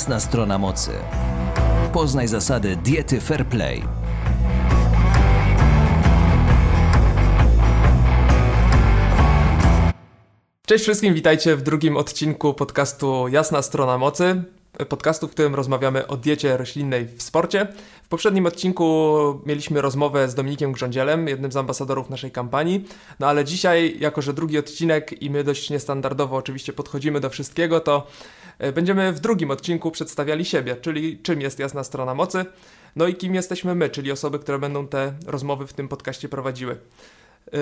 Jasna strona mocy. Poznaj zasady diety Fair Play. Cześć wszystkim, witajcie w drugim odcinku podcastu Jasna Strona Mocy. Podcastu, w którym rozmawiamy o diecie roślinnej w sporcie. W poprzednim odcinku mieliśmy rozmowę z Dominikiem Grządzielem, jednym z ambasadorów naszej kampanii. No ale dzisiaj, jako że drugi odcinek i my dość niestandardowo oczywiście podchodzimy do wszystkiego, to będziemy w drugim odcinku przedstawiali siebie, czyli czym jest Jasna Strona Mocy, no i kim jesteśmy my, czyli osoby, które będą te rozmowy w tym podcaście prowadziły. E,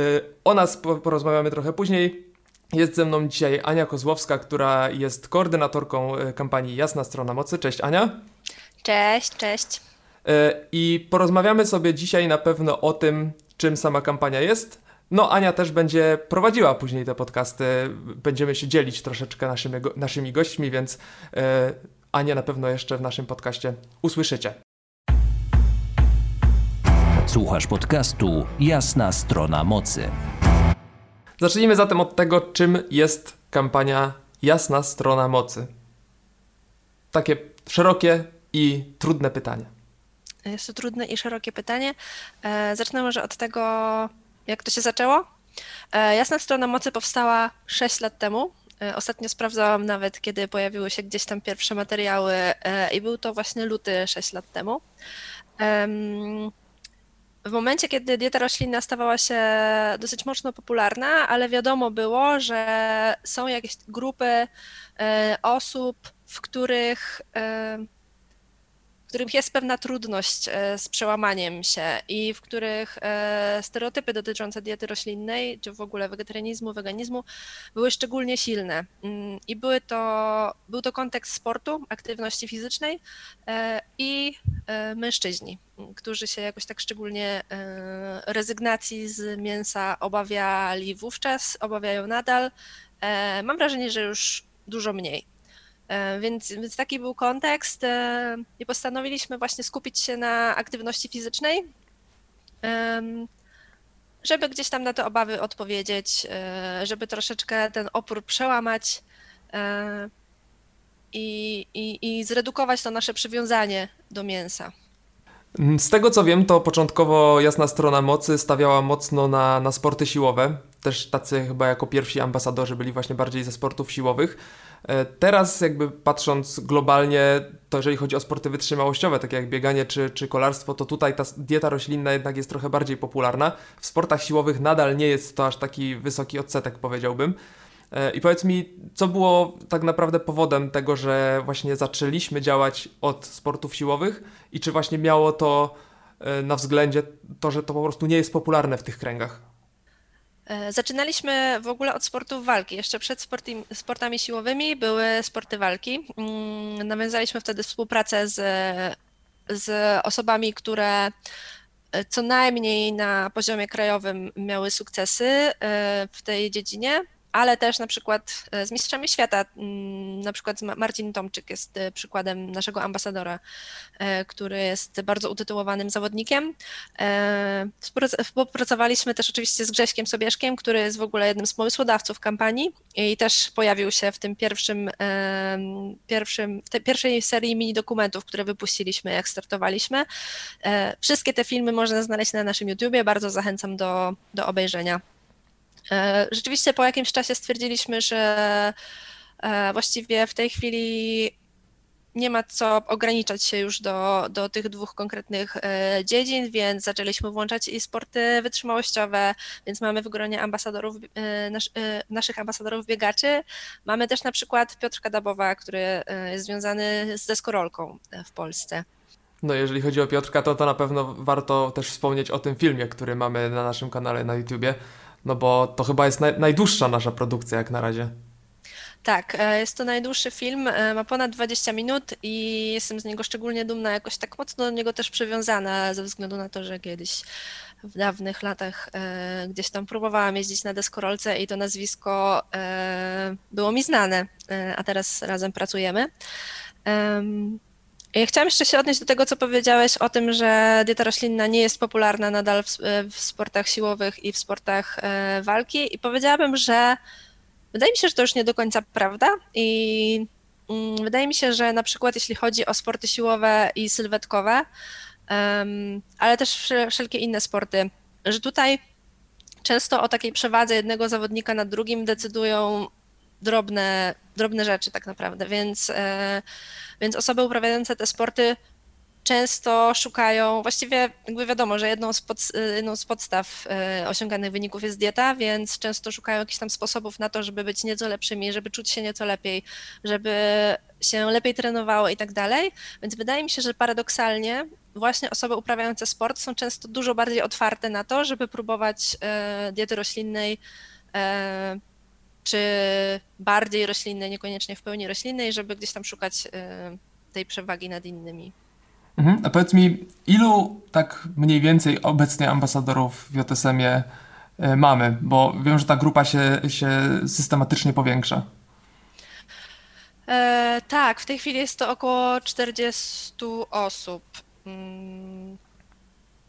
o nas porozmawiamy trochę później. Jest ze mną dzisiaj Ania Kozłowska, która jest koordynatorką e, kampanii Jasna Strona Mocy. Cześć Ania. Cześć, cześć. E, I porozmawiamy sobie dzisiaj na pewno o tym, czym sama kampania jest. No, Ania też będzie prowadziła później te podcasty. Będziemy się dzielić troszeczkę naszymi, naszymi gośćmi, więc Ania na pewno jeszcze w naszym podcaście usłyszycie. Słuchasz podcastu Jasna Strona Mocy. Zacznijmy zatem od tego, czym jest kampania Jasna Strona Mocy. Takie szerokie i trudne pytanie. Jest to trudne i szerokie pytanie. E, zacznę może od tego, jak to się zaczęło. E, Jasna Strona Mocy powstała 6 lat temu. E, ostatnio sprawdzałam nawet, kiedy pojawiły się gdzieś tam pierwsze materiały i był to właśnie luty 6 lat temu. W momencie, kiedy dieta roślinna stawała się dosyć mocno popularna, ale wiadomo było, że są jakieś grupy osób, w których w których jest pewna trudność e, z przełamaniem się i w których e, stereotypy dotyczące diety roślinnej, czy w ogóle wegetarianizmu, weganizmu były szczególnie silne. Mm, I były to, był to kontekst sportu, aktywności fizycznej e, i mężczyźni, którzy się jakoś tak szczególnie rezygnacji z mięsa obawiali wówczas, obawiają nadal. Mam wrażenie, że już dużo mniej. E, więc, więc taki był kontekst e, i postanowiliśmy właśnie skupić się na aktywności fizycznej, żeby gdzieś tam na te obawy odpowiedzieć, e, żeby troszeczkę ten opór przełamać i, i, i zredukować to nasze przywiązanie do mięsa. Z tego co wiem, to początkowo jasna strona mocy stawiała mocno na, na sporty siłowe. Też tacy chyba jako pierwsi ambasadorzy byli właśnie bardziej ze sportów siłowych. E, teraz jakby patrząc globalnie, to jeżeli chodzi o sporty wytrzymałościowe, takie jak bieganie czy, czy kolarstwo, to tutaj ta dieta roślinna jednak jest trochę bardziej popularna. W sportach siłowych nadal nie jest to aż taki wysoki odsetek, powiedziałbym. E, I powiedz mi, co było tak naprawdę powodem tego, że właśnie zaczęliśmy działać od sportów siłowych i czy właśnie miało to e, na względzie to, że to po prostu nie jest popularne w tych kręgach? E, zaczynaliśmy w ogóle od sportów walki. Jeszcze przed sportami siłowymi były sporty walki. Mm, nawiązaliśmy wtedy współpracę z, z osobami, które co najmniej na poziomie krajowym miały sukcesy w tej dziedzinie ale też na przykład e, z mistrzami świata, mm, na przykład Marcin Tomczyk jest e, przykładem naszego ambasadora, e, który jest bardzo utytułowanym zawodnikiem. Współpracowaliśmy też oczywiście z Grześkiem Sobieszkiem, który jest w ogóle jednym z pomysłodawców kampanii i też pojawił się w tym pierwszym, pierwszym w tej pierwszej serii mini dokumentów, które wypuściliśmy, jak startowaliśmy. Wszystkie te filmy można znaleźć na naszym YouTubie, bardzo zachęcam do, do obejrzenia. E, rzeczywiście po jakimś czasie stwierdziliśmy, że e, właściwie w tej chwili nie ma co ograniczać się już do, do tych dwóch konkretnych e, dziedzin, więc zaczęliśmy włączać i sporty wytrzymałościowe, więc mamy w gronie ambasadorów, nas, naszych ambasadorów biegaczy. Mamy też na przykład Piotrka Dabowa, który jest związany z deskorolką w Polsce. No jeżeli chodzi o Piotrka, to to na pewno warto też wspomnieć o tym filmie, który mamy na naszym kanale na YouTubie no bo to chyba jest naj, najdłuższa nasza produkcja jak na razie. Tak, e, jest to najdłuższy film, e, ma ponad 20 minut i jestem z niego szczególnie dumna, jakoś tak mocno do niego też przywiązana, ze względu na to, że kiedyś w dawnych latach e, gdzieś tam próbowałam jeździć na deskorolce i to nazwisko było mi znane, a teraz razem pracujemy. Ja chciałam jeszcze się odnieść do tego, co powiedziałeś o tym, że dieta roślinna nie jest popularna nadal w, w sportach siłowych i w sportach e, walki. I powiedziałabym, że wydaje mi się, że to już nie do końca prawda. I mm, wydaje mi się, że na przykład jeśli chodzi o sporty siłowe i sylwetkowe, ale też wszelkie inne sporty, że tutaj często o takiej przewadze jednego zawodnika nad drugim decydują drobne, drobne rzeczy tak naprawdę, więc, e, więc osoby uprawiające te sporty często szukają, właściwie jakby wiadomo, że jedną z, pod, jedną z podstaw e, osiąganych wyników jest dieta, więc często szukają jakichś tam sposobów na to, żeby być nieco lepszymi, żeby czuć się nieco lepiej, żeby się lepiej trenowało i tak dalej. Więc wydaje mi się, że paradoksalnie właśnie osoby uprawiające sport są często dużo bardziej otwarte na to, żeby próbować e, diety roślinnej e, czy bardziej roślinnej, niekoniecznie w pełni roślinnej, żeby gdzieś tam szukać tej przewagi nad innymi. Mhm. A powiedz mi, ilu tak mniej więcej obecnie ambasadorów w JSM-ie e, mamy? Bo wiem, że ta grupa się, się systematycznie powiększa. E, tak, w tej chwili jest to około 40 osób.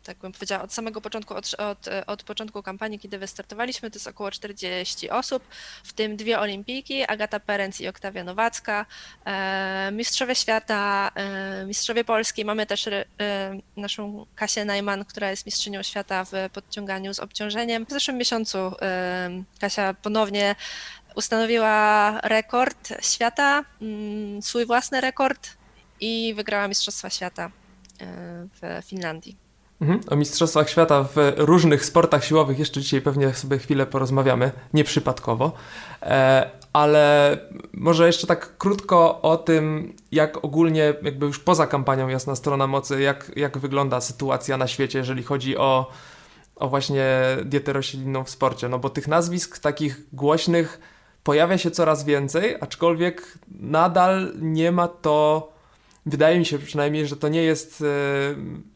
Tak bym powiedziała, od samego początku, od, od, od, początku kampanii, kiedy wystartowaliśmy, to jest około 40 osób, w tym dwie olimpijki, Agata Perenc i Oktawia Nowacka, e, mistrzowie świata, e, mistrzowie Polski, mamy też e, naszą Kasię Najman, która jest mistrzynią świata w podciąganiu z obciążeniem. W zeszłym miesiącu Kasia ponownie ustanowiła rekord świata, mm, swój własny rekord i wygrała Mistrzostwa Świata w Finlandii. Mhm. O Mistrzostwach Świata w różnych sportach siłowych jeszcze dzisiaj pewnie sobie chwilę porozmawiamy, nieprzypadkowo. E, ale może jeszcze tak krótko o tym, jak ogólnie, jakby już poza kampanią Jasna Strona Mocy, jak, jak wygląda sytuacja na świecie, jeżeli chodzi o, o właśnie dietę roślinną w sporcie. No bo tych nazwisk takich głośnych pojawia się coraz więcej, aczkolwiek nadal nie ma to wydaje mi się przynajmniej, że to nie jest e,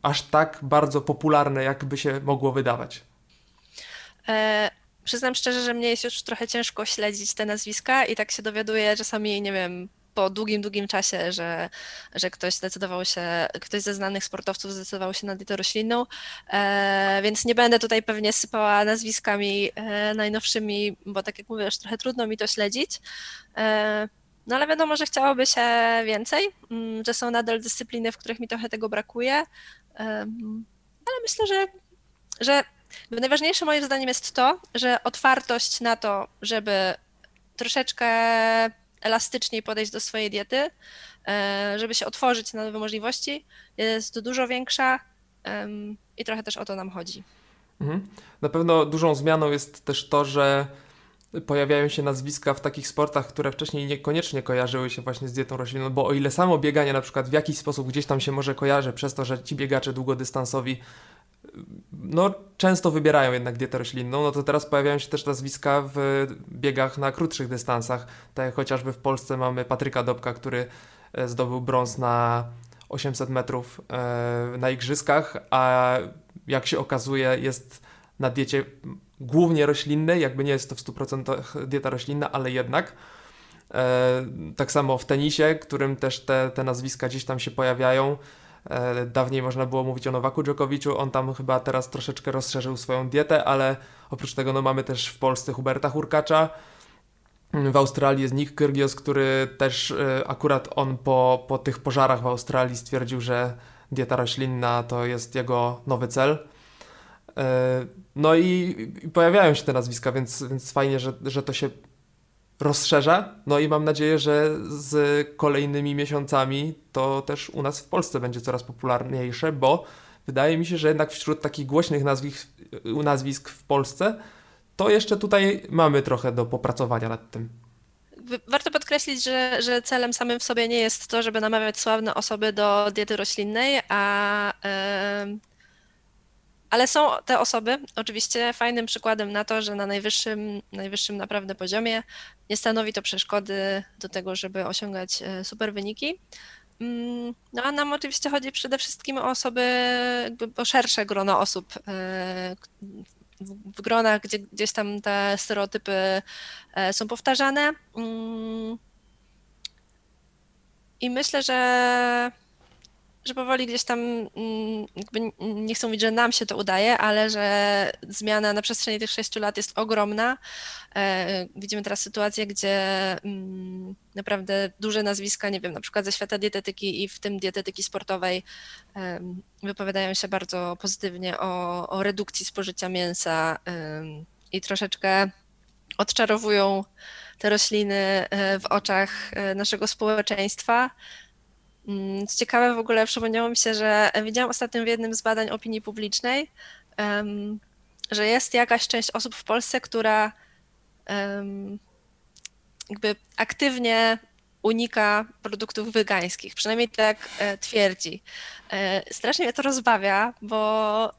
aż tak bardzo popularne, jakby się mogło wydawać. E, przyznam szczerze, że mnie jest już trochę ciężko śledzić te nazwiska i tak się dowiaduję czasami, nie wiem, po długim, długim czasie, że, że ktoś zdecydował się, ktoś ze znanych sportowców zdecydował się na dietę roślinną, e, więc nie będę tutaj pewnie sypała nazwiskami e, najnowszymi, bo tak jak mówię, już trochę trudno mi to śledzić. E, no ale wiadomo, że chciałoby się więcej, mm, że są nadal dyscypliny, w których mi trochę tego brakuje, ale myślę, że, że najważniejsze moim zdaniem jest to, że otwartość na to, żeby troszeczkę elastyczniej podejść do swojej diety, e, żeby się otworzyć na nowe możliwości, jest dużo większa i trochę też o to nam chodzi. Mhm. Na pewno dużą zmianą jest też to, że pojawiają się nazwiska w takich sportach, które wcześniej niekoniecznie kojarzyły się właśnie z dietą roślinną, bo o ile samo bieganie na przykład w jakiś sposób gdzieś tam się może kojarzy przez to, że ci biegacze długodystansowi no często wybierają jednak dietę roślinną, no to teraz pojawiają się też nazwiska w biegach na krótszych dystansach, tak jak chociażby w Polsce mamy Patryka Dobka, który e, zdobył brąz na 800 metrów e, na igrzyskach, a jak się okazuje jest na diecie głównie roślinnej, jakby nie jest to w 100% dieta roślinna, ale jednak. E, tak samo w tenisie, którym też te, te nazwiska gdzieś tam się pojawiają. E, dawniej można było mówić o Nowaku Dżokowiczu, on tam chyba teraz troszeczkę rozszerzył swoją dietę, ale oprócz tego no, mamy też w Polsce Huberta Hurkacza, w Australii jest Nick Kyrgios, który też e, akurat on po, po tych pożarach w Australii stwierdził, że dieta roślinna to jest jego nowy cel. E, no i, i, pojawiają się te nazwiska, więc, więc fajnie, że, że to się rozszerza. No i mam nadzieję, że z kolejnymi miesiącami to też u nas w Polsce będzie coraz popularniejsze, bo wydaje mi się, że jednak wśród takich głośnych nazwisk, nazwisk w Polsce to jeszcze tutaj mamy trochę do popracowania nad tym. Warto podkreślić, że, że celem samym w sobie nie jest to, żeby namawiać sławne osoby do diety roślinnej, a ale są te osoby oczywiście fajnym przykładem na to, że na najwyższym, najwyższym naprawdę poziomie nie stanowi to przeszkody do tego, żeby osiągać e, super wyniki. Mm, no a nam oczywiście chodzi przede wszystkim o osoby, o szersze grono osób, e, w gronach, gdzie gdzieś tam te stereotypy e, są powtarzane. Mm. I myślę, że że powoli gdzieś tam, mm, nie chcę mówić, że nam się to udaje, ale że zmiana na przestrzeni tych sześciu lat jest ogromna. E, widzimy teraz sytuację, gdzie mm, naprawdę duże nazwiska, nie wiem, na przykład ze świata dietetyki i w tym dietetyki sportowej wypowiadają się bardzo pozytywnie o, o redukcji spożycia mięsa i troszeczkę odczarowują te rośliny e, w oczach e, naszego społeczeństwa. Mm, co ciekawe, w ogóle przypomniało mi się, że widziałam ostatnio w jednym z badań opinii publicznej, że jest jakaś część osób w Polsce, która jakby aktywnie unika produktów wegańskich, przynajmniej tak e, twierdzi. Strasznie mnie to rozbawia, bo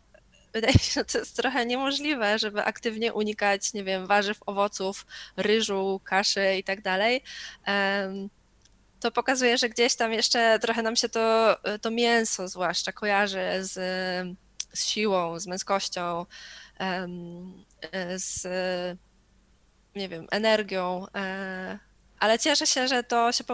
wydaje mi się, że to jest trochę niemożliwe, żeby aktywnie unikać, nie wiem, warzyw, owoców, ryżu, kaszy i tak dalej. To pokazuje, że gdzieś tam jeszcze trochę nam się to, to mięso zwłaszcza kojarzy z, z siłą, z męskością, z nie wiem, energią, e, ale cieszę się, że to się,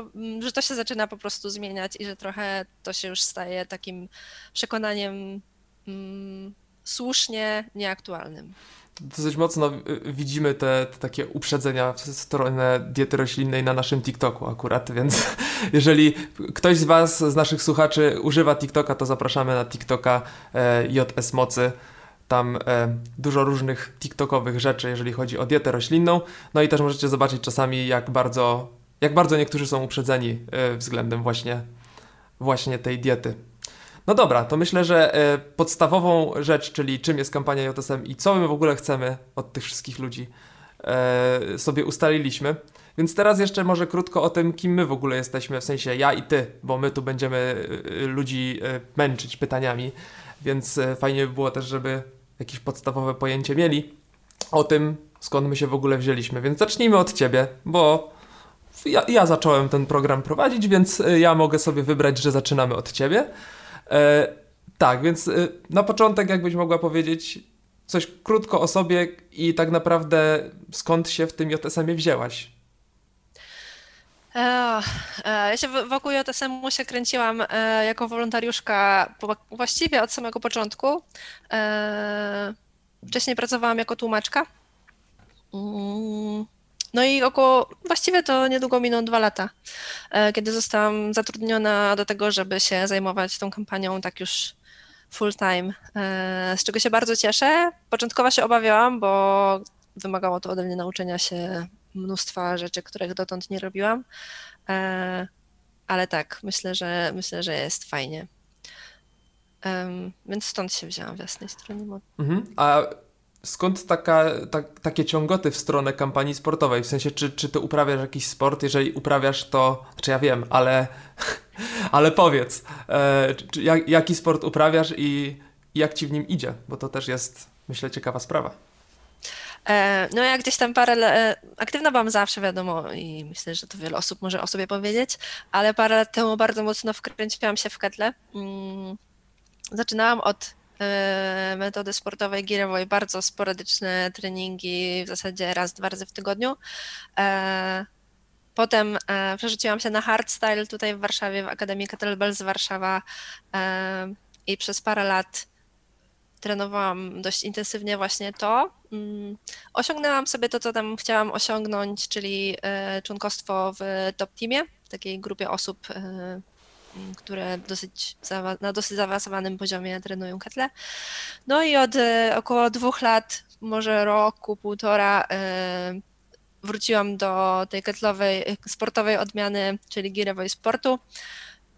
że to się zaczyna po prostu zmieniać i że trochę to się już staje takim przekonaniem mm, słusznie nieaktualnym. Dosyć mocno widzimy te, te, takie uprzedzenia w stronę diety roślinnej na naszym TikToku akurat, więc jeżeli ktoś z Was, z naszych słuchaczy używa TikToka, to zapraszamy na TikToka e, JS Mocy. Tam e, dużo różnych TikTokowych rzeczy, jeżeli chodzi o dietę roślinną. No i też możecie zobaczyć czasami, jak bardzo, jak bardzo niektórzy są uprzedzeni e, względem właśnie, właśnie tej diety. No dobra, to myślę, że e, podstawową rzecz, czyli czym jest kampania JSM i co my w ogóle chcemy od tych wszystkich ludzi, e, sobie ustaliliśmy. Więc teraz jeszcze może krótko o tym, kim my w ogóle jesteśmy, w sensie ja i ty, bo my tu będziemy e, ludzi męczyć pytaniami, więc fajnie by było też, żeby jakieś podstawowe pojęcie mieli o tym, skąd my się w ogóle wzięliśmy. Więc zacznijmy od ciebie, bo ja, ja zacząłem ten program prowadzić, więc ja mogę sobie wybrać, że zaczynamy od ciebie. E, tak, więc e, na początek jakbyś mogła powiedzieć coś krótko o sobie i tak naprawdę skąd się w tym JSM-ie wzięłaś? E, ja się wokół JSM-u się kręciłam jako wolontariuszka właściwie od samego początku. Wcześniej pracowałam jako tłumaczka. No i około, właściwie to niedługo miną dwa lata, e, kiedy zostałam zatrudniona do tego, żeby się zajmować tą kampanią tak już full time, e, z czego się bardzo cieszę. Początkowo się obawiałam, bo wymagało to ode mnie nauczenia się mnóstwa rzeczy, których dotąd nie robiłam, e, ale tak, myślę, że myślę, że jest fajnie. Więc stąd się wzięłam w jasnej stronie. Mhm. A skąd taka, ta, takie ciągoty w stronę kampanii sportowej? W sensie, czy, czy ty uprawiasz jakiś sport? Jeżeli uprawiasz, to, znaczy ja wiem, ale, ale powiedz, e, czy, jak, jaki sport uprawiasz i, i jak ci w nim idzie? Bo to też jest, myślę, ciekawa sprawa. E, no ja gdzieś tam parę, e, aktywna byłam zawsze, wiadomo, i myślę, że to wiele osób może o sobie powiedzieć, ale parę lat temu bardzo mocno wkręciłam się w ketle. Mm, zaczynałam od metody sportowej girowej, bardzo sporadyczne treningi, w zasadzie raz, dwa razy w tygodniu. E, potem e, przerzuciłam się na hardstyle tutaj w Warszawie, w Akademii Kettlebells Warszawa i przez parę lat trenowałam dość intensywnie właśnie to. Mm, osiągnęłam sobie to, co tam chciałam osiągnąć, czyli członkostwo w top teamie, takiej grupie osób które dosyć, na dosyć zaawansowanym poziomie trenują ketle. No i od e, około dwóch lat, może roku, półtora, e, wróciłam do tej ketlowej, sportowej odmiany, czyli girowej sportu,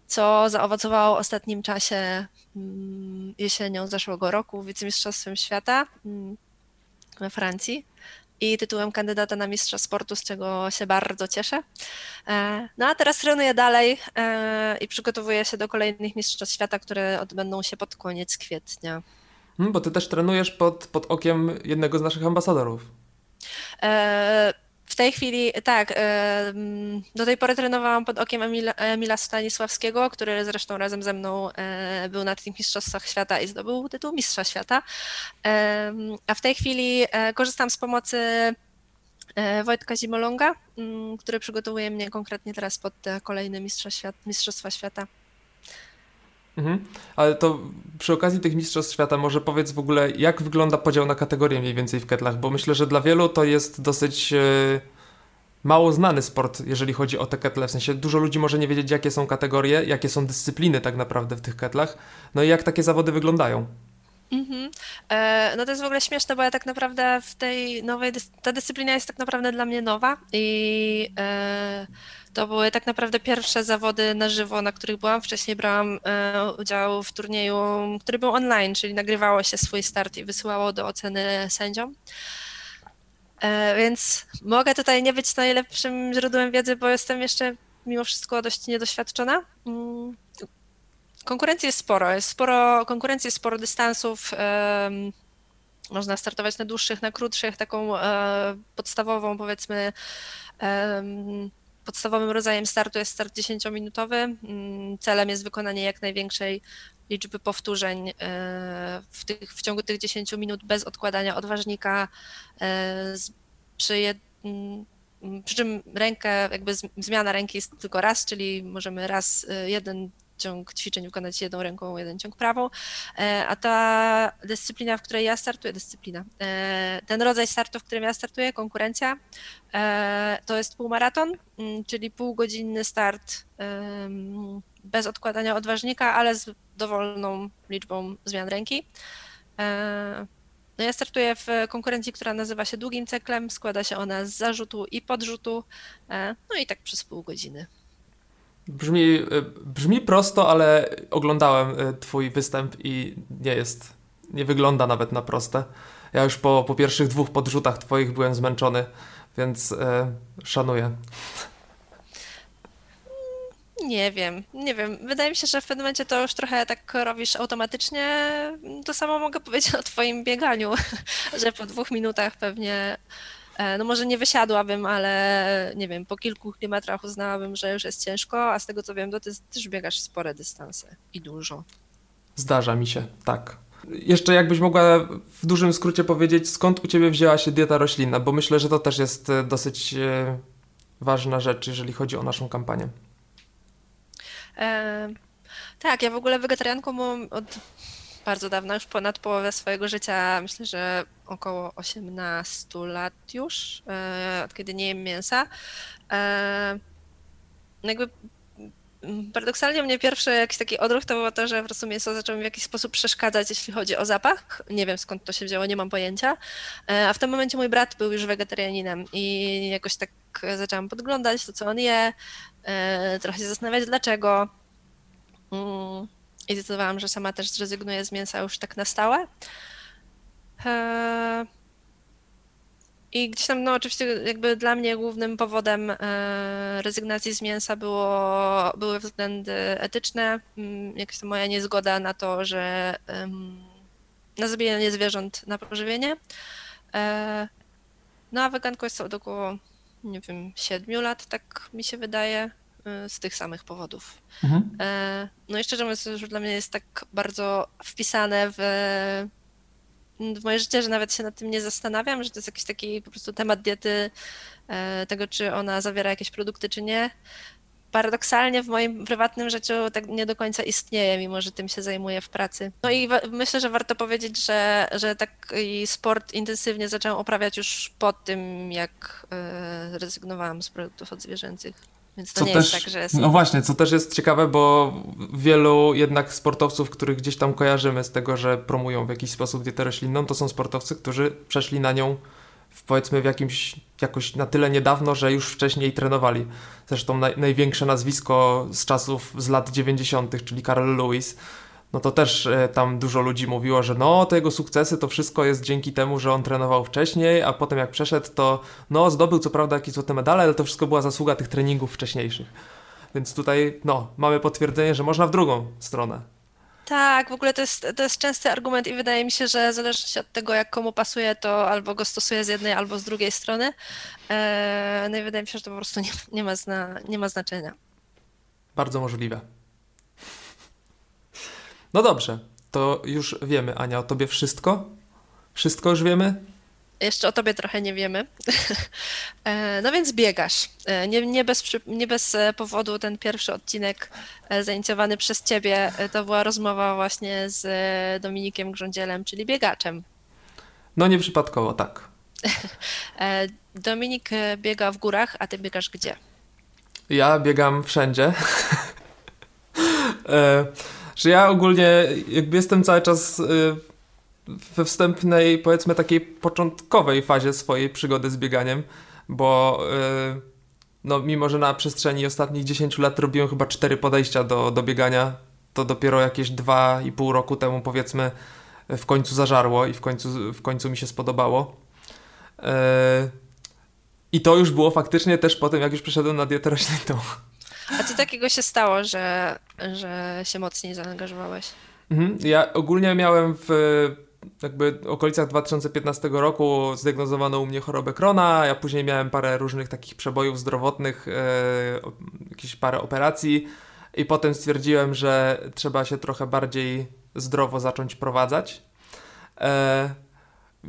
co zaowocowało w ostatnim czasie mm, jesienią zeszłego roku wicemistrzostwem świata mm, we Francji i tytułem kandydata na mistrza sportu, z czego się bardzo cieszę. E, no a teraz trenuję dalej e, i przygotowuję się do kolejnych mistrzostw świata, które odbędą się pod koniec kwietnia. Hmm, bo ty też trenujesz pod, pod okiem jednego z naszych ambasadorów. E, w tej chwili, tak, do tej pory trenowałam pod okiem Emila, Emila Stanisławskiego, który zresztą razem ze mną e, był na tych Mistrzostwach Świata i zdobył tytuł Mistrza Świata. A w tej chwili e, korzystam z pomocy e, Wojtka Zimolonga, który przygotowuje mnie konkretnie teraz pod kolejne Mistrzostwa Świata. Mhm. Ale to przy okazji tych Mistrzostw Świata może powiedz w ogóle, jak wygląda podział na kategorie mniej więcej w ketlach, bo myślę, że dla wielu to jest dosyć e, mało znany sport, jeżeli chodzi o te ketle. W sensie dużo ludzi może nie wiedzieć, jakie są kategorie, jakie są dyscypliny tak naprawdę w tych ketlach, no i jak takie zawody wyglądają. Mhm. E, no to jest w ogóle śmieszne, bo ja tak naprawdę w tej nowej, dys ta dyscyplina jest tak naprawdę dla mnie nowa i e, to były tak naprawdę pierwsze zawody na żywo, na których byłam. Wcześniej brałam e, udział w turnieju, który był online, czyli nagrywało się swój start i wysyłało do oceny sędziom. E, więc mogę tutaj nie być najlepszym źródłem wiedzy, bo jestem jeszcze mimo wszystko dość niedoświadczona. Mm, konkurencji jest sporo, jest sporo konkurencji, jest sporo dystansów. Można startować na dłuższych, na krótszych, taką e, podstawową, powiedzmy, podstawowym rodzajem startu jest start 10-minutowy. Mm, celem jest wykonanie jak największej liczby powtórzeń e, w, tych, w ciągu tych 10 minut bez odkładania odważnika. E, przy, jed, mm, przy czym rękę, jakby zmiana ręki jest tylko raz, czyli możemy raz jeden ciąg ćwiczeń wykonać jedną ręką, jeden ciąg prawą, e, a ta dyscyplina, w której ja startuję, dyscyplina, e, ten rodzaj startu, w którym ja startuję, konkurencja, e, to jest półmaraton, mm, czyli półgodzinny start bez odkładania odważnika, ale z dowolną liczbą zmian ręki. No ja startuję w konkurencji, która nazywa się długim cyklem. Składa się ona z zarzutu i podrzutu. No i tak przez pół godziny. Brzmi, e, brzmi prosto, ale oglądałem e, Twój występ i nie jest, nie wygląda nawet na proste. Ja już po, po pierwszych dwóch podrzutach Twoich byłem zmęczony, więc e, szanuję. Nie wiem, nie wiem. Wydaje mi się, że w pewnym momencie to już trochę tak robisz automatycznie. To samo mogę powiedzieć o Twoim bieganiu, że po dwóch minutach pewnie no może nie wysiadłabym, ale nie wiem, po kilku kilometrach uznałabym, że już jest ciężko, a z tego co wiem, to ty też biegasz spore dystanse i dużo. Zdarza mi się, tak. Jeszcze jakbyś mogła w dużym skrócie powiedzieć, skąd u Ciebie wzięła się dieta roślinna, bo myślę, że to też jest e, dosyć e, ważna rzecz, jeżeli chodzi o naszą kampanię. E, tak, ja w ogóle wegetarianką byłam od bardzo dawno, już ponad połowę swojego życia, myślę, że około 18 lat już, e, od kiedy nie jem mięsa. E, no jakby mm, paradoksalnie mnie pierwszy jakiś taki odruch to było to, że po prostu mięso zaczęło mi w jakiś sposób przeszkadzać, jeśli chodzi o zapach. Nie wiem skąd to się wzięło, nie mam pojęcia. E, a w tym momencie mój brat był już wegetarianinem i jakoś tak zaczęłam podglądać to, co on je, trochę się zastanawiać dlaczego. I zdecydowałam, że sama też zrezygnuję z mięsa już tak na stałe. E, I gdzieś tam, no oczywiście jakby dla mnie głównym powodem e, rezygnacji z mięsa było, były względy etyczne, mm, jakaś moja niezgoda na to, że na zabijanie zwierząt na pożywienie. E, no a weganką jest od około, nie wiem, siedmiu lat, tak mi się wydaje. Y, z tych samych powodów. Mhm. E, no i szczerze mówiąc, już dla mnie jest tak bardzo wpisane w, w moje życie, że nawet się nad tym nie zastanawiam, że to jest jakiś taki po prostu temat diety, e, tego czy ona zawiera jakieś produkty, czy nie. Paradoksalnie w moim prywatnym życiu tak nie do końca istnieje, mimo że tym się zajmuję w pracy. No i myślę, że warto powiedzieć, że, że taki sport intensywnie zaczęłam uprawiać już po tym, jak e, rezygnowałam z produktów odzwierzęcych. Więc to co nie też, jest tak, że jest... No właśnie, co też jest ciekawe, bo wielu jednak sportowców, których gdzieś tam kojarzymy z tego, że promują w jakiś sposób dietę roślinną, to są sportowcy, którzy przeszli na nią w, powiedzmy w jakimś, jakoś na tyle niedawno, że już wcześniej trenowali. Zresztą naj, największe nazwisko z czasów, z lat 90., czyli Carl Lewis, no to też e, tam dużo ludzi mówiło, że no te jego sukcesy to wszystko jest dzięki temu, że on trenował wcześniej, a potem jak przeszedł to no zdobył co prawda jakieś złote medale, ale to wszystko była zasługa tych treningów wcześniejszych. Więc tutaj no mamy potwierdzenie, że można w drugą stronę. Tak, w ogóle to jest, to jest częsty argument i wydaje mi się, że zależy od tego, jak komu pasuje, to albo go stosuje z jednej, albo z drugiej strony. Eee, no i wydaje mi się, że to po prostu nie, nie, ma, zna, nie ma znaczenia. Bardzo możliwe. No dobrze, to już wiemy, Ania, o tobie wszystko? Wszystko już wiemy? jeszcze o tobie trochę nie wiemy. No więc biegasz. Nie, nie, bez, nie bez powodu ten pierwszy odcinek zainicjowany przez ciebie to była rozmowa właśnie z Dominikiem Grządzielem, czyli biegaczem. No nieprzypadkowo, tak. Dominik biega w górach, a ty biegasz gdzie? Ja biegam wszędzie. że ja ogólnie jakby jestem cały czas e, we wstępnej, powiedzmy takiej początkowej fazie swojej przygody z bieganiem, bo e, no mimo, że na przestrzeni ostatnich 10 lat robiłem chyba cztery podejścia do, do biegania, to dopiero jakieś dwa i pół roku temu powiedzmy w końcu zażarło i w końcu, w końcu mi się spodobało. E, I to już było faktycznie też po tym, jak już przeszedłem na dietę roślinną. A co takiego się stało, że, że się mocniej zaangażowałeś? Mhm. Ja ogólnie miałem w jakby okolicach 2015 roku zdiagnozowano u mnie chorobę Krona, ja później miałem parę różnych takich przebojów zdrowotnych, e, jakieś parę operacji i potem stwierdziłem, że trzeba się trochę bardziej zdrowo zacząć prowadzać. E,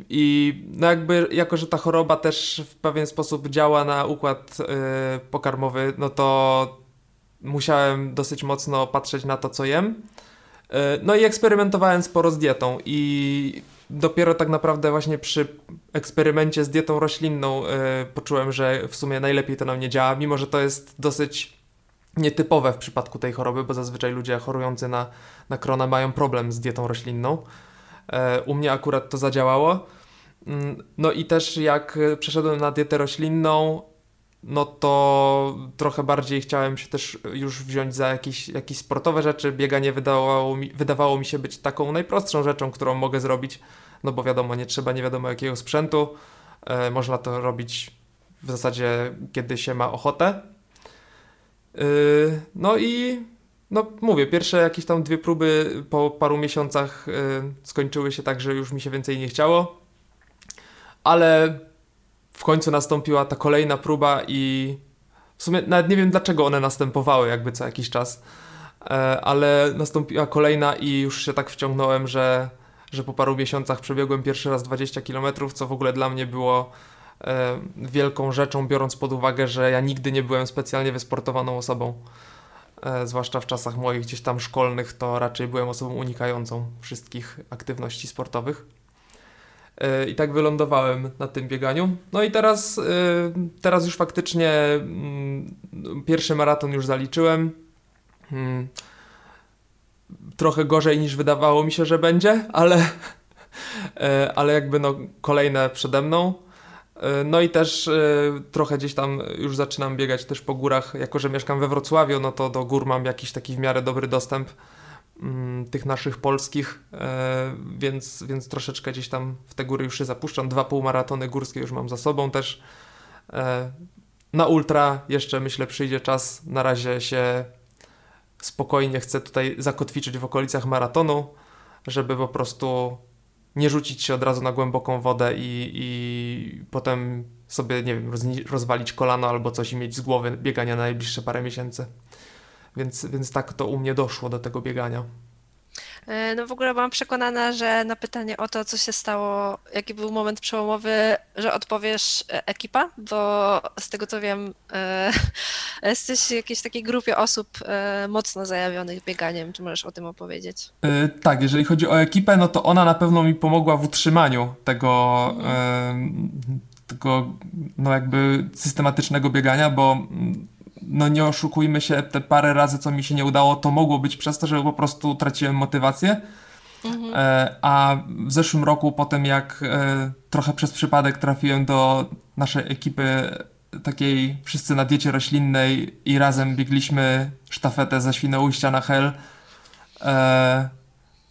I no jakby, jako że ta choroba też w pewien sposób działa na układ e, pokarmowy, no to musiałem dosyć mocno patrzeć na to, co jem. E, no i eksperymentowałem sporo z dietą i dopiero tak naprawdę właśnie przy eksperymencie z dietą roślinną poczułem, że w sumie najlepiej to na mnie działa, mimo że to jest dosyć nietypowe w przypadku tej choroby, bo zazwyczaj ludzie chorujący na, na krona mają problem z dietą roślinną. E, u mnie akurat to zadziałało. Mm, no i też jak przeszedłem na dietę roślinną, no to trochę bardziej chciałem się też już wziąć za jakieś, jakieś sportowe rzeczy. Bieganie wydawało mi, wydawało mi się być taką najprostszą rzeczą, którą mogę zrobić, no bo wiadomo, nie trzeba nie wiadomo jakiego sprzętu. E, można to robić w zasadzie, kiedy się ma ochotę. Yy, no i no mówię, pierwsze jakieś tam dwie próby po paru miesiącach yy, skończyły się tak, że już mi się więcej nie chciało. Ale w końcu nastąpiła ta kolejna próba i w sumie nawet nie wiem dlaczego one następowały jakby co jakiś czas. Yy, ale nastąpiła kolejna i już się tak wciągnąłem, że, że po paru miesiącach przebiegłem pierwszy raz 20 km, co w ogóle dla mnie było E, wielką rzeczą, biorąc pod uwagę, że ja nigdy nie byłem specjalnie wysportowaną osobą. E, zwłaszcza w czasach moich gdzieś tam szkolnych, to raczej byłem osobą unikającą wszystkich aktywności sportowych. E, I tak wylądowałem na tym bieganiu. No i teraz, teraz już faktycznie mm, pierwszy maraton już zaliczyłem. Hmm. Trochę gorzej niż wydawało mi się, że będzie, ale, ale jakby no kolejne przede mną. E, no i też e, trochę gdzieś tam już zaczynam biegać też po górach, jako że mieszkam we Wrocławiu, no to do gór mam jakiś taki w miarę dobry dostęp tych naszych polskich, e, więc, więc troszeczkę gdzieś tam w te góry już się zapuszczam. Dwa półmaratony górskie już mam za sobą też. Na ultra jeszcze myślę przyjdzie czas. Na razie się spokojnie chcę tutaj zakotwiczyć w okolicach maratonu, żeby po prostu nie rzucić się od razu na głęboką wodę i, i potem sobie, nie wiem, rozwalić kolano albo coś i mieć z głowy biegania na najbliższe parę miesięcy. Więc, więc tak to u mnie doszło do tego biegania. E, no w ogóle byłam przekonana, że na pytanie o to, co się stało, jaki był moment przełomowy, że odpowiesz e, ekipa, bo z tego co wiem, e, jesteś w jakiejś takiej grupie osób mocno zajawionych bieganiem. Czy możesz o tym opowiedzieć? tak, jeżeli chodzi o ekipę, no to ona na pewno mi pomogła w utrzymaniu tego, tego no jakby systematycznego biegania, bo no nie oszukujmy się, te parę razy, co mi się nie udało, to mogło być przez to, że po prostu traciłem motywację. Mhm. E, a w zeszłym roku, po tym jak e, trochę przez przypadek trafiłem do naszej ekipy takiej wszyscy na diecie roślinnej i razem biegliśmy sztafetę ze Świnoujścia na Hel, e,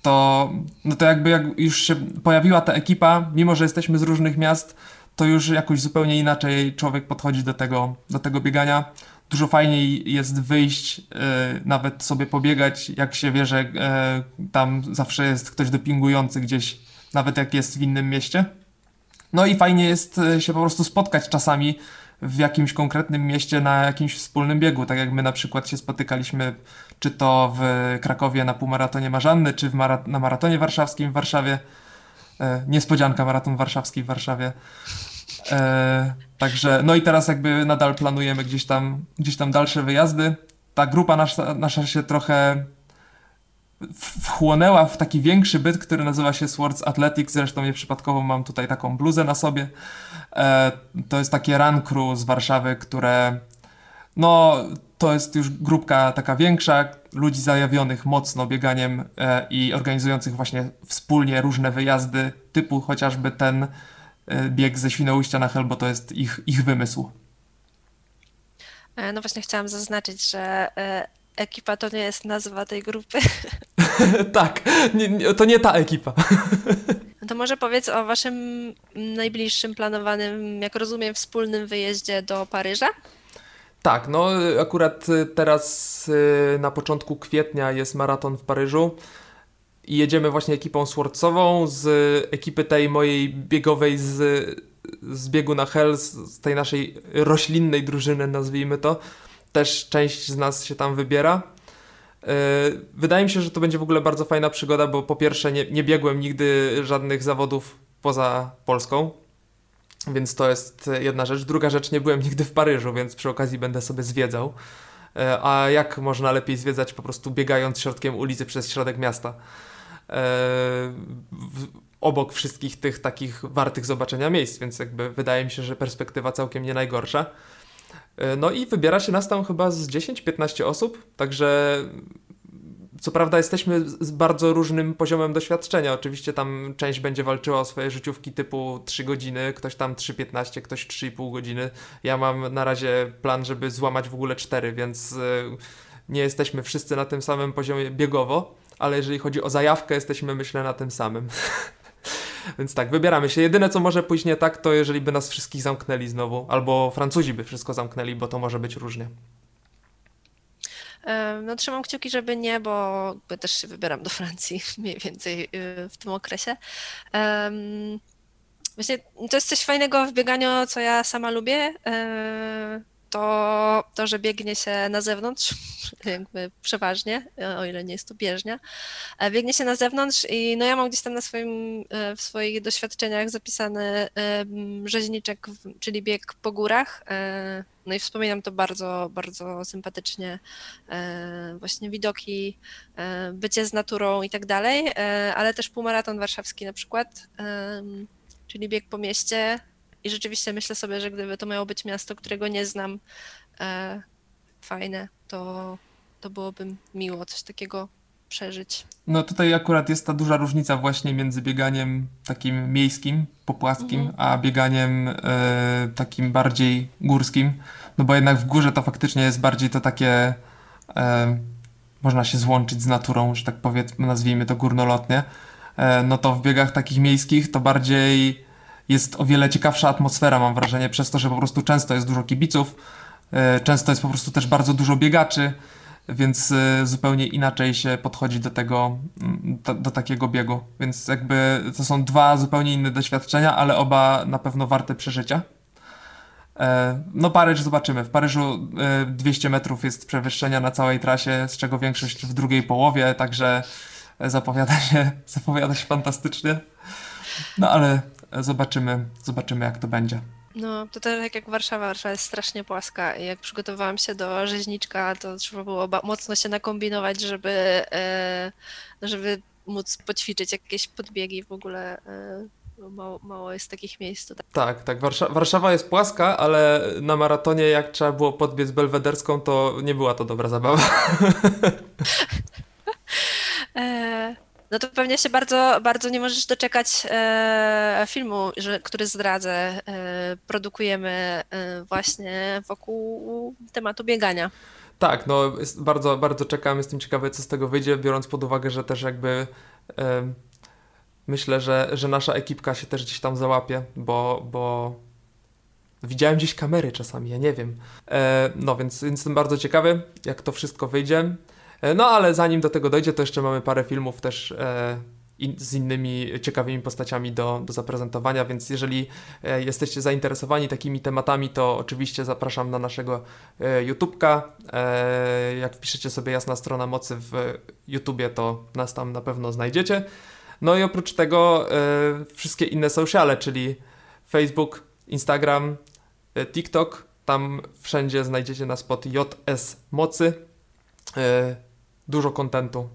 to, no to jakby jak już się pojawiła ta ekipa, mimo że jesteśmy z różnych miast, to już jakoś zupełnie inaczej człowiek podchodzi do tego, do tego biegania dużo fajniej jest wyjść, e, nawet sobie pobiegać, jak się wie, że e, tam zawsze jest ktoś dopingujący gdzieś, nawet jak jest w innym mieście. No i fajnie jest e, się po prostu spotkać czasami w jakimś konkretnym mieście na jakimś wspólnym biegu, tak jak my na przykład się spotykaliśmy czy to w Krakowie na półmaratonie Marzanny, czy mara na maratonie warszawskim w Warszawie. E, niespodzianka, maraton warszawski w Warszawie. E, także, no i teraz jakby nadal planujemy gdzieś tam, gdzieś tam dalsze wyjazdy. Ta grupa nasza, nasza się trochę wchłonęła w taki większy byt, który nazywa się Swords Athletics. Zresztą nieprzypadkowo mam tutaj taką bluzę na sobie. E, to jest takie run crew z Warszawy, które no to jest już grupka taka większa, ludzi zajawionych mocno bieganiem e, i organizujących właśnie wspólnie różne wyjazdy, typu chociażby ten bieg ze Świnoujścia na Hel, bo to jest ich, ich wymysł. E, no właśnie chciałam zaznaczyć, że ekipa to nie jest nazwa tej grupy. tak, nie, nie, to nie ta ekipa. No to może powiedz o waszym najbliższym planowanym, jak rozumiem, wspólnym wyjeździe do Paryża? Tak, no akurat teraz na początku kwietnia jest maraton w Paryżu i jedziemy właśnie ekipą Swordsową z ekipy tej mojej biegowej z, z biegu na Hell, z tej naszej roślinnej drużyny, nazwijmy to. Też część z nas się tam wybiera. Y, wydaje mi się, że to będzie w ogóle bardzo fajna przygoda, bo po pierwsze nie, nie biegłem nigdy żadnych zawodów poza Polską, więc to jest jedna rzecz. Druga rzecz, nie byłem nigdy w Paryżu, więc przy okazji będę sobie zwiedzał. E, a jak można lepiej zwiedzać po prostu biegając środkiem ulicy przez środek miasta? E, obok wszystkich tych takich wartych zobaczenia miejsc, więc jakby wydaje mi się, że perspektywa całkiem nie najgorsza. E, no i wybiera się nas tam chyba z 10-15 osób, także co prawda jesteśmy z bardzo różnym poziomem doświadczenia. Oczywiście tam część będzie walczyła o swoje życiówki typu 3 godziny, ktoś tam 3,15, ktoś 3,5 godziny. Ja mam na razie plan, żeby złamać w ogóle 4, więc y, nie jesteśmy wszyscy na tym samym poziomie biegowo, ale jeżeli chodzi o zajawkę, jesteśmy myślę na tym samym. Więc tak, wybieramy się. Jedyne, co może pójść nie tak, to jeżeli by nas wszystkich zamknęli znowu, albo Francuzi by wszystko zamknęli, bo to może być różnie. No trzymam kciuki, żeby nie, bo też się wybieram do Francji mniej więcej y, w tym okresie. Właśnie to jest coś fajnego w bieganiu, co ja sama lubię. E, to, to, że biegnie się na zewnątrz, jakby przeważnie, o ile nie jest to bieżnia, e, biegnie się na zewnątrz i no ja mam gdzieś tam na swoim, e, w swoich doświadczeniach zapisany rzeźniczek, czyli bieg po górach. E, no i wspominam to bardzo, bardzo sympatycznie, właśnie widoki, bycie z naturą i tak dalej, ale też półmaraton warszawski na przykład, czyli bieg po mieście, i rzeczywiście myślę sobie, że gdyby to miało być miasto, którego nie znam, e, fajne, to, to byłoby miło coś takiego przeżyć. No tutaj akurat jest ta duża różnica właśnie między bieganiem takim miejskim, popłaskim, mhm. a bieganiem e, takim bardziej górskim. No bo jednak w górze to faktycznie jest bardziej to takie, e, można się złączyć z naturą, że tak powiedzmy, nazwijmy to górnolotnie. E, no to w biegach takich miejskich to bardziej jest o wiele ciekawsza atmosfera, mam wrażenie, przez to, że po prostu często jest dużo kibiców, e, często jest po prostu też bardzo dużo biegaczy, więc e, zupełnie inaczej się podchodzi do tego, mm, do, takiego biegu. Więc jakby to są dwa zupełnie inne doświadczenia, ale oba na pewno warte przeżycia. E, no Paryż zobaczymy. W Paryżu 200 metrów jest przewyższenia na całej trasie, z czego większość w drugiej połowie, także zapowiada się, zapowiada się fantastycznie. No ale Zobaczymy, zobaczymy jak to będzie. No, to tak jak Warszawa. Warszawa jest strasznie płaska i jak przygotowałam się do rzeźniczka, to trzeba było mocno się nakombinować, żeby, e, żeby móc poćwiczyć jakieś podbiegi w ogóle. E, mało, mało, jest takich miejsc tutaj. Tak, tak. Warsza Warszawa jest płaska, ale na maratonie jak trzeba było podbiec belwederską, to nie była to dobra zabawa. e no to pewnie się bardzo, bardzo nie możesz doczekać e, filmu, że, który zdradzę. E, produkujemy e, właśnie wokół tematu biegania. Tak, no bardzo, bardzo czekam, jestem ciekawy, co z tego wyjdzie, biorąc pod uwagę, że też jakby e, myślę, że, że nasza ekipka się też gdzieś tam załapie, bo, bo widziałem gdzieś kamery czasami, ja nie wiem. E, no więc jestem bardzo ciekawy, jak to wszystko wyjdzie. E, no ale zanim do tego dojdzie, to jeszcze mamy parę filmów też e, z innymi ciekawymi postaciami do, do zaprezentowania, więc jeżeli e, jesteście zainteresowani takimi tematami, to oczywiście zapraszam na naszego YouTube'ka. Jak wpiszecie sobie Jasna Strona Mocy w YouTubie, to nas tam na pewno znajdziecie. No i oprócz tego wszystkie inne sociale, czyli Facebook, Instagram, TikTok, tam wszędzie znajdziecie nas pod JS Mocy. Dużo kontentu,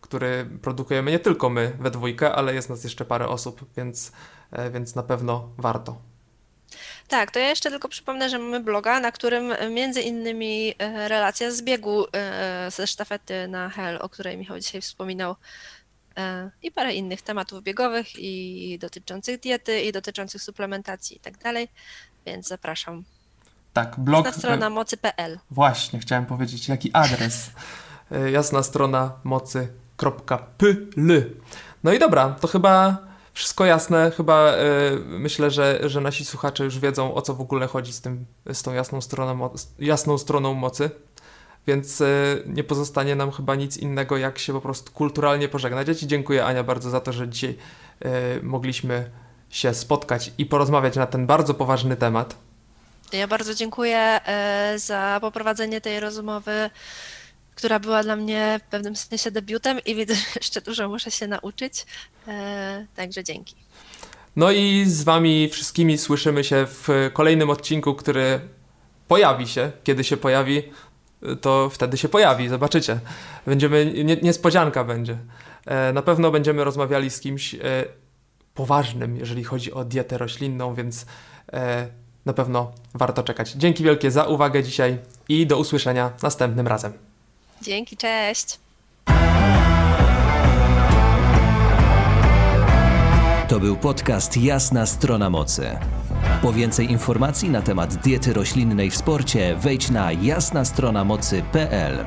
który produkujemy nie tylko my we dwójkę, ale jest nas jeszcze parę osób, więc, więc na pewno warto. Tak, to ja jeszcze tylko przypomnę, że mamy bloga, na którym między innymi e, relacja z biegu e, ze sztafety na Hell, o której Michał dzisiaj wspominał, e, i parę innych tematów biegowych i dotyczących diety, i dotyczących suplementacji i tak dalej, więc zapraszam. Tak, blog. Jasna strona mocy.pl. Właśnie, chciałem powiedzieć, jaki adres. Jasna strona mocy.pl. No i dobra, to chyba wszystko jasne. Chyba y, myślę, że, że nasi słuchacze już wiedzą, o co w ogóle chodzi z, tym, z tą jasną stroną, jasną stroną mocy. Więc y, nie pozostanie nam chyba nic innego, jak się po prostu kulturalnie pożegnać. Ja Ci dziękuję, Ania, bardzo za to, że dzisiaj y, mogliśmy się spotkać i porozmawiać na ten bardzo poważny temat. Ja bardzo dziękuję za poprowadzenie tej rozmowy która była dla mnie w pewnym sensie debiutem i widzę, że jeszcze dużo muszę się nauczyć. E, także dzięki. No i z Wami wszystkimi słyszymy się w kolejnym odcinku, który pojawi się. Kiedy się pojawi, to wtedy się pojawi, zobaczycie. Będziemy, nie, niespodzianka będzie. E, na pewno będziemy rozmawiali z kimś e, poważnym, jeżeli chodzi o dietę roślinną, więc na pewno warto czekać. Dzięki wielkie za uwagę dzisiaj i do usłyszenia następnym razem. Dzięki, cześć. To był podcast Jasna Strona Mocy. Po więcej informacji na temat diety roślinnej w sporcie wejdź na jasnastronamocy.pl.